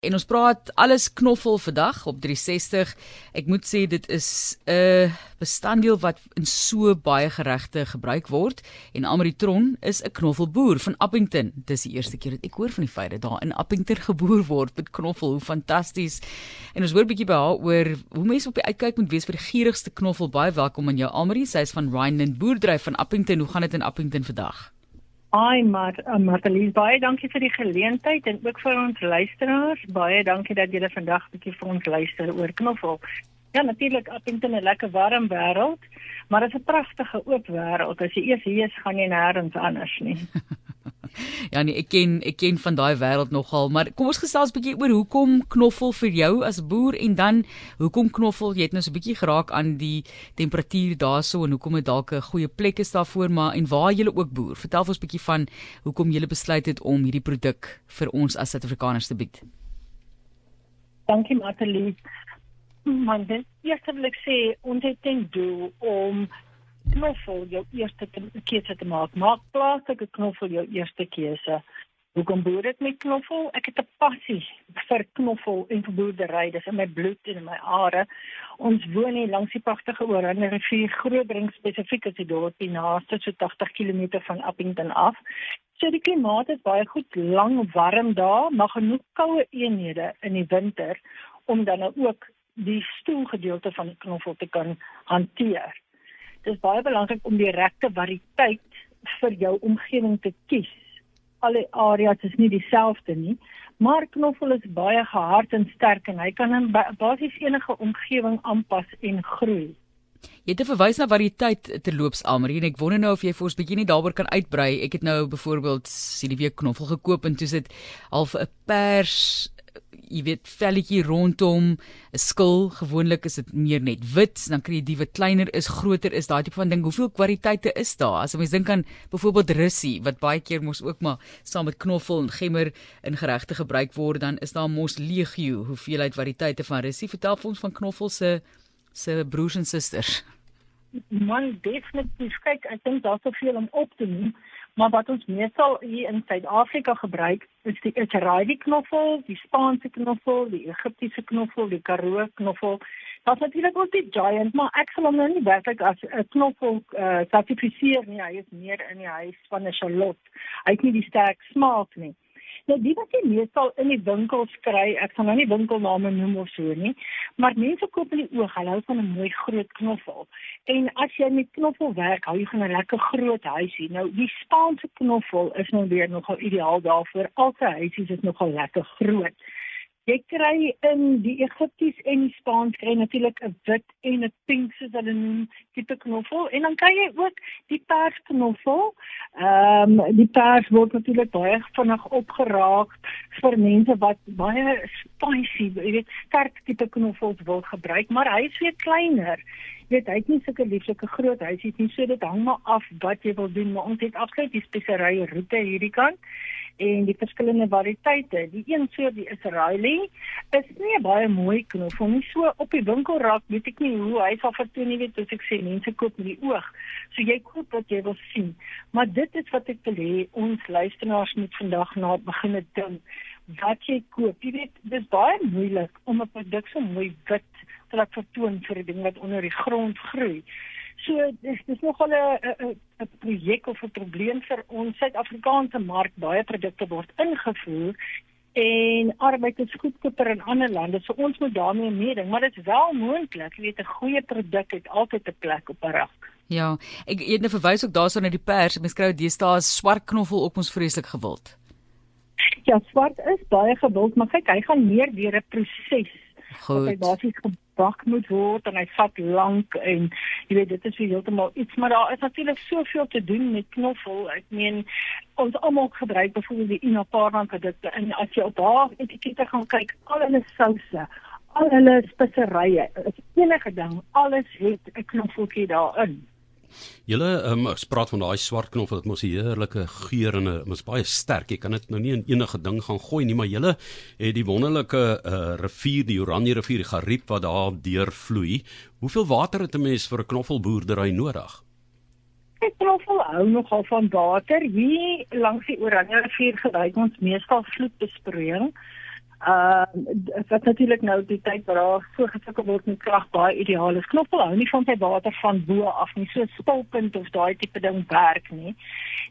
En ons praat alles knoffel vandag op 360. Ek moet sê dit is 'n bestanddeel wat in so baie geregte gebruik word en Amaritron is 'n knoffelboer van Appington. Dis die eerste keer dat ek hoor van die feit dat daar in Appington geboer word met knoffel. Hoe fantasties. En ons hoor 'n bietjie by haar oor hoe mense op die uitkyk moet wees vir die gierigste knoffel. Baie welkom aan jou Amarie. Sy is van Rhineland Boerdryf van Appington. Hoe gaan dit in Appington vandag? Ai maar uh, Martelies baie dankie vir die geleentheid en ook vir ons luisteraars. Baie dankie dat julle vandag 'n bietjie vir ons luister oor knoffel. Ja, natuurlik Appington 'n lekker warm wêreld, maar dit is 'n pragtige oop wêreld. As jy eers hier is, gaan jy nêrens anders nie. ja nee, ek ken ek ken van daai wêreld nogal, maar kom ons gesels 'n bietjie oor hoekom knoffel vir jou as boer en dan hoekom knoffel, jy het nou so 'n bietjie geraak aan die temperatuur daarso en hoekom dit dalk 'n goeie plek is daarvoor, maar en waar jy ook boer. Vertel ons 'n bietjie van hoekom jy besluit het om hierdie produk vir ons as Suid-Afrikaners te bied. Dankie Matalie. Man, dit eerste wil ek sê ons het ten doel om knoffel jou eerste keuse te maak. Maak plaaslike knoffel jou eerste keuse. Hoekom boer ek met knoffel? Ek het 'n passie vir knoffel en vir boerdery. Dis in my bloed en in my are. Ons woon hier langs die pragtige Oranje rivier, Grootbring spesifiek as die dorpie naaste so 80 km van Appington af. So die klimaat is baie goed, lang warm daar, maar genoeg koue eenhede in die winter om dan ook die stoelgedeelte van knoffel te kan hanteer dis baie belangrik om die regte variëteit vir jou omgewing te kies. Alle areas is nie dieselfde nie, maar knoffel is baie gehard en sterk en hy kan in basies enige omgewing aanpas en groei. Jy het verwys na variëteit terloops Almarie en ek wonder nou of jy vir ons bietjie nie daaroor kan uitbrei. Ek het nou byvoorbeeld sien die week knoffel gekoop en toe sit half 'n pers jy weet velletjie rondom 'n skil gewoonlik is dit meer net wit dan kry jy die wat kleiner is groter is daai tipe van ding. Hoeveel kwaliteite is daar? As ons dink aan byvoorbeeld russie wat baie keer mos ook maar saam met knoffel en gemmer in geregte gebruik word dan is daar mos legio hoeveelheid variëteite van russie. Vertel vir ons van knoffel se se broers en susters. Man definitief. Kyk ek dink daar's soveel om op te noem Maar wat ons meestal hier in Suid-Afrika gebruik, is die Israeli knoffel, die Spaanse knoffel, die Egiptiese knoffel, die Karoo knoffel. Dit is natuurlik ook die giant, maar ek sal hom nou nie werklik as 'n knoffel sertifiseer uh, nie. Hy is meer in die huis van 'n Charlotte. Hy het nie die sterk smaak nie. Nou die wat jy meestal in die winkels kry, ek gaan nou nie winkelname noem of so nie, maar mense koop in die oog, hulle hou van 'n mooi groot knoffel. En as jy met knoffel werk, hou jy van 'n lekker groot huisie. Nou die Spaanse knoffel is nou weer nogal ideaal daarvoor. Altyd huisies is nogal lekker groot. Jy kry in die Egipties en die Spaans kry natuurlik 'n wit en 'n pink soos hulle noem tipe knoffel en dan kry jy ook die pers knoffel. Ehm um, die pers word natuurlik baie vinnig opgeraak vir mense wat baie spicy, jy weet, sterk tipe knoffels wil gebruik, maar hy is weer kleiner. Jy weet, hy het nie sulke lieflike groot huisies nie, so dit hang maar af wat jy wil doen, maar ons het absoluut die speserye roete hierdie kant en die verskillende variëteite. Die een soort die Israeli is nie baie mooi knoffel nie. So op die winkelrak weet ek nie hoe hy sal vertoon nie, weet as ek sê mense koop met die oog. So jy koop wat jy wil sien. Maar dit is wat ek wil hê ons luisteraars moet vandag na begin dink wat jy koop. Jy weet, dis baie moeilik om 'n produk so mooi wit te laat vertoon vir 'n ding wat onder die grond groei. So dis dis nogal 'n 'n projek of 'n probleem vir ons Suid-Afrikaanse mark. Baie produkte word ingevoer en arbeid is goedkoper in ander lande. So ons moet daarmee meeding, maar dit is wel moontlik. Jy weet 'n goeie produk het altyd 'n plek op 'n rak. Ja, ek het net verwys ook daarso na die pers. Mens kry deesdae swart knoffel op ons vreeslik gewild. Ja, swart is baie gewild, maar kyk, hy gaan meer deur 'n proses. Goed. Hy basies gebak moet word en hy vat lank en jy weet dit is heeltemal iets maar daar is natuurlik soveel te doen met knoffel. Ek meen ons almal gebruik byvoorbeeld die inaparant produkte en as jy op haar etikette gaan kyk al hulle souse al hulle speserye enige ding alles het 'n knoffeltjie daarin Julle um, praat van daai swart knop wat mos 'n heerlike geur en 'n mos baie sterk. Jy kan dit nou nie in enige ding gaan gooi nie, maar julle het die wonderlike uh, rivier, die Oranje rivier, die Gariep wat daar deurvloei. Hoeveel water het 'n mens vir 'n knoffelboerdery nodig? Ek knoffel hou nogal van water. Hier langs die Oranje rivier gebruik ons meestal vloedbesproeiing. Ehm uh, wat natuurlik nou die tyd waar daar so gesukkel word met krag baie ideaal is. Knoffel hou nie van sy water van bo af nie, so spulpunt of daai tipe ding werk nie.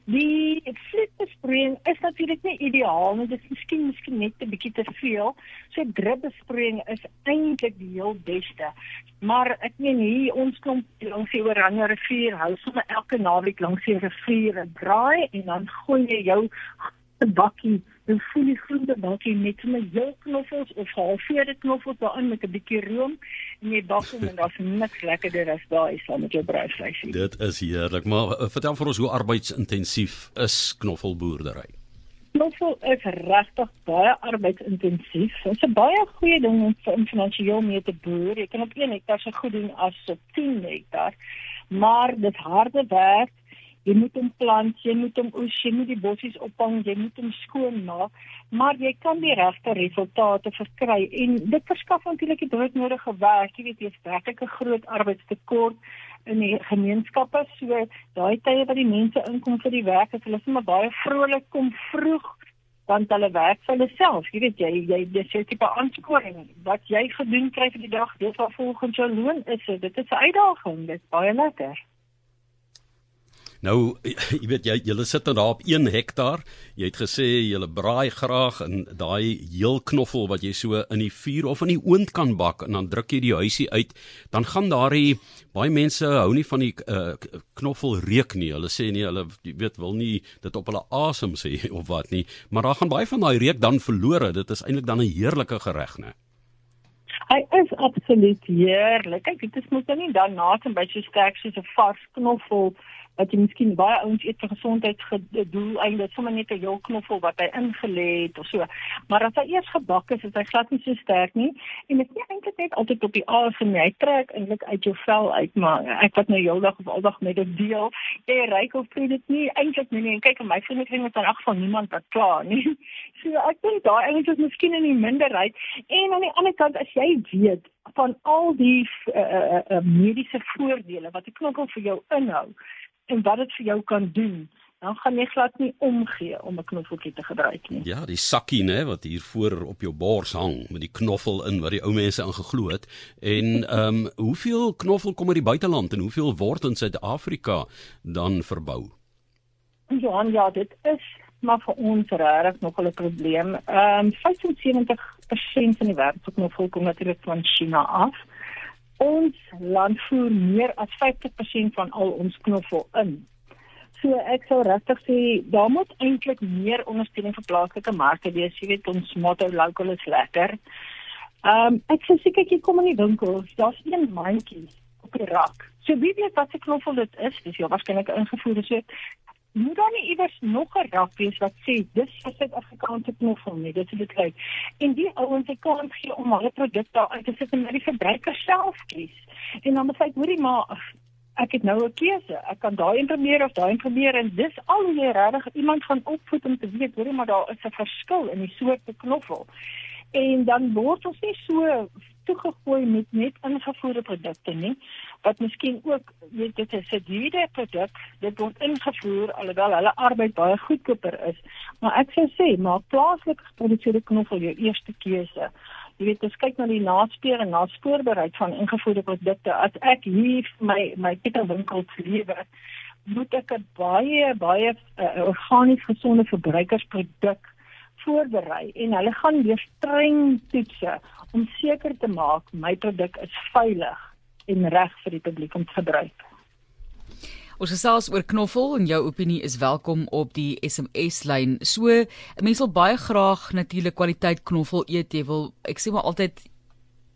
Die vloedbesproeiing is natuurlik nie ideaal nie. Dit is miskien miskien net 'n bietjie te veel. So drupbesproeiing is eintlik die heel beste. Maar ek meen hier ons kom langs die Oranje rivier, hou sommer elke naweek langs die rivier 'n draai en dan gooi jy jou 'n bakkie, 'n volle groente bakkie met my heel knoffels of halfveerde knoffels daarin met 'n bietjie room en jy bak hom en daar's niks lekkerder as daai saam met jou braaivleisie. Dit is heerlik, maar uh, vertel vir ons hoe arbeidsintensief is knoffelboerdery? Knoffel is regtig baie arbeidsintensief. Dit is 'n baie goeie ding om finansiëel mee te boer. Jy kan op 1 hektaar so goed doen as op 10 hektaar, maar dit harde werk jy moet hom plant, jy moet hom oes, jy moet die bossies ophang, jy moet hom skoonmaak, maar jy kan die regte resultate verkry en dit verskaf natuurlik die broodnodige werk. Jy weet, jy's werklik 'n groot arbeidstekort in die gemeenskappe. So daai tye wat die mense inkom vir die werk, is hulle sommer baie vrolik kom vroeg want hulle werk vir hulle self. Jy weet jy jy jy sê tipe aanskoring wat jy gedoen kry vir die dag, dit wat volgens jou loon is. Dit is 'n uitdaging, dit is baie lekker. Nou, jy weet jy jy sit nou daar op 1 hektaar. Jy het gesê jy braai graag en daai heel knoffel wat jy so in die vuur of in die oond kan bak en dan druk jy die huisie uit, dan gaan daai baie mense hou nie van die uh, knoffel reuk nie. Hulle sê nie hulle weet wil nie dit op hulle asem sê of wat nie, maar daar gaan baie van daai reuk dan verlore. Dit is eintlik dan 'n heerlike gereg, né? Hy is absoluut heerlik. Kyk, dit is mos nou nie dan na 'n baie sterk soos 'n vars knoffel wat jy miskien baie ouens eet vir gesondheidsdoel eintlik sommer net 'n jolknoffel wat hy ingelê het of so. Maar as hy eers gebak is, is hy glad nie so sterk nie en dit is nie eintlik net altyd op die asem nie. Hy trek eintlik uit jou vel uit, maar ek wat nou heeldag of aldag met dit deel, jy ryk of proe dit nie eintlik nie. En kyk, my vriende kry met in elk geval niemand wat kla nie. So ek dink daai eintlik is miskien in die minderheid en aan die ander kant as jy weet van al die uh, uh, uh, mediese voordele wat 'n knokkel vir jou inhou en wat dit vir jou kan doen, dan gaan jy glad nie omgee om 'n knoffeltjie te gebruik nie. Ja, die sakkie nê wat hier voor op jou bors hang met die knoffel in wat die ou mense ingeglo het. En ehm um, hoeveel knoffel kom uit die buiteland en hoeveel word in Suid-Afrika dan verbou? Ja, ja, dit is maar vir ons regtig nog 'n probleem. Ehm um, 75% van die wêreldknoffel kom natuurlik van China af ons land voer meer as 50% van al ons knoffel in. So ek sou regtig sê daar moet eintlik meer ondersteuning vir plaaslike markte wees. Jy weet ons motto local is lekker. Ehm um, ek sê seker jy kom in die winkel, daar's een mandjie op die rak. So wie weet wat se knoffel dit is? Dis ja waarskynlik ingevoer. So moet dan nie iewers nog 'n rak wees wat sê dis vir Suid-Afrikaanse knoffel nie. Dit is lyk. En die ouens se kans gee om hulle produkte uit te sit en net die verbruiker self kies. En dan moet hy hoorie maar ek het nou 'n keuse. Ek kan daai informeer of daai informeer en dis al hoe jy regtig iemand gaan opvoed om te weet hoorie maar daar is 'n verskil in die soorte knoffel. En dan word ons nie so toegegooi met net ingevoerde produkte nie wat miskien ook weet dit is 'n duurder produk dit word ingevoer alhoewel hulle arbeid baie goedkoper is. Maar ek sou sê maak plaaslik geproduseerde knoffel jou eerste keuse. Jy weet as kyk na die naspeur en naspoorbereid van ingevoerde produkte. As ek hier my my kitterwinkel lewer moet ek 'n baie baie uh, organies gesonde verbruikersproduk voorberei en hulle gaan weer streng toetse om seker te maak my produk is veilig en reg vir die publiek om te gebruik. Ons gesels oor knoffel en jou opinie is welkom op die SMS lyn. So, mense wil baie graag natuurlik kwaliteit knoffel eet. Jy wil ek sê maar altyd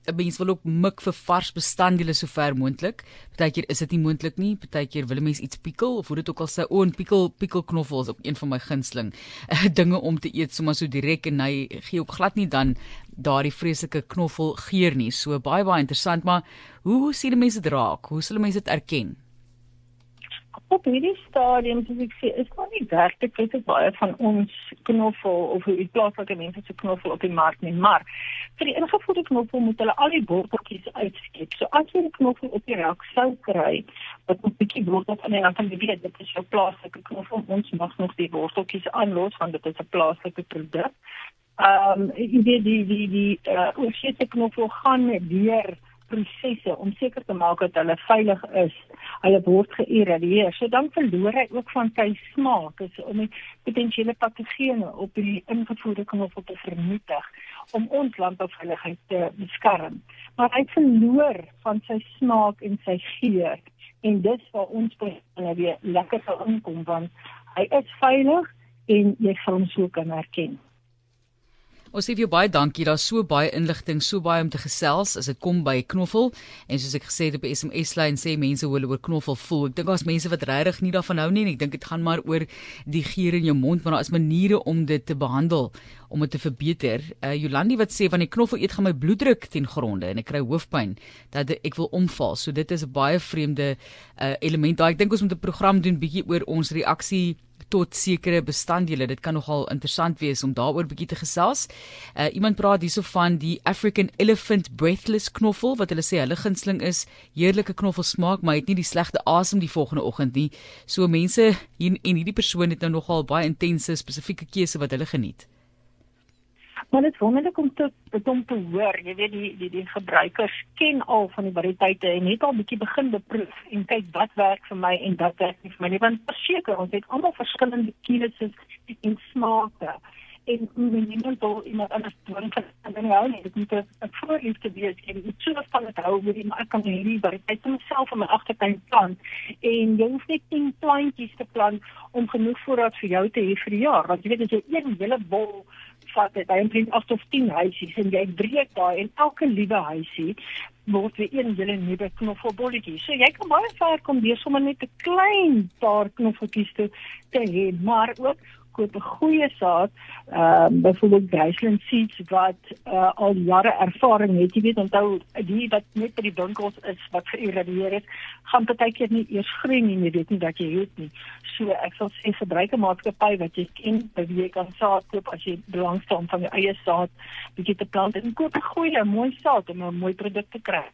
'n mens wil ook mik vir vars bestanddele so ver moontlik. Partykeer is dit nie moontlik nie. Partykeer wil 'n mens iets pikkel of hoe dit ook al sê, o, 'n pikkel pikkelknoffel is ook een van my gunsteling uh, dinge om te eet sommer so direk en hy gee ook glad nie dan daardie vreeslike knoffel geur nie. So baie baie interessant, maar hoe sien mense dit raak? Hoe sal mense dit erken? Op hierdie stadium soos ek sê, is daar nie werklik baie baie van ons knoffel of hoe die plaaslike mense se knoffel op die mark nie, maar vir die ingevoerde knoffel moet hulle al die worteltjies uitskep. So as jy die knoffel op die rak sou kry, wat 'n bietjie wortels aan en dan kan jy weet dit is jou plaaslike knoffel. Ons mag nog die worteltjies aanlos want dit is 'n plaaslike produk. Ehm um, jy weet die die die uh, oorsese knoffel gaan deur prosesse om seker te maak dat hulle veilig is. Hulle word geïrradieer. So dan verloor hy ook van sy smaak is om die potensiële patogene op die ingevoerde knoffel te vernietig om ons landbouveiligheid te beskerm. Maar hy verloor van sy smaak en sy geur en dis waar ons baie weer lekker sal inkom want hy is veilig en jy gaan hom so kan herken. Ons sê vir jou baie dankie. Daar's so baie inligting, so baie om te gesels as dit kom by knoffel. En soos ek gesê het op die SMS lyn sê mense hoe hulle oor knoffel voel. Ek dink daar's mense wat regtig nie daarvan hou nie en ek dink dit gaan maar oor die geur in jou mond, maar daar is maniere om dit te behandel om dit te verbeter. Uh Jolandi wat sê van die knoffel eet gaan my bloeddruk ten gronde en ek kry hoofpyn dat ek wil omval. So dit is 'n baie vreemde uh element. Daai ek dink ons moet 'n program doen bietjie oor ons reaksie tot sekere bestanddele. Dit kan nogal interessant wees om daaroor bietjie te gesels. Uh, iemand praat hierso van die African Elephant Breathless knoffel wat hulle sê hulle gunsteling is. Heerlike knoffel smaak, maar het nie die slegte asem die volgende oggend nie. So mense hier en hierdie persoon het nou nogal baie intense spesifieke keuse wat hulle geniet. Maar dit wonderlik om te om te hoor, jy weet die die die gebruikers ken al van die variëteite en het al bietjie begin beproef en kyk wat werk vir my en wat werk nie vir my nie want verseker ons het almal verskillende keuses en smake. En minimum wil iemand anders doen en dan nou nie dit moet 'n voorliefde wees. En dit sou van dit hou wie maar kan hierdie variëteite myself in my agtertuin plant. En jy hoef net 10 plantjies te plant om genoeg voorraad vir jou te hê vir die jaar want jy weet as jy een hele bol vat dit omtrent 8 of 10 huisies en jy breek daai en elke liewe huisie word weer een hele nuwe knoffelbolletjie. So jy kan baie ver kom deur sommer net 'n klein paar knoffeltjies te te hê, maar ook koop 'n goeie saad, ehm uh, byvoorbeeld Graceland seeds wat uh, al jare ervaring het. Jy weet onthou die wat net by die winkels is wat geïrradieer is, gaan partykeer nie eers groei nie, jy weet nie dat jy het nie. So ek sal sê verbruik 'n maatskappy wat jy ken, by wie jy kan saad koop as jy belangstel om van jou eie saad bietjie te plant en koop 'n goeie, mooi saad om 'n mooi produk te kry.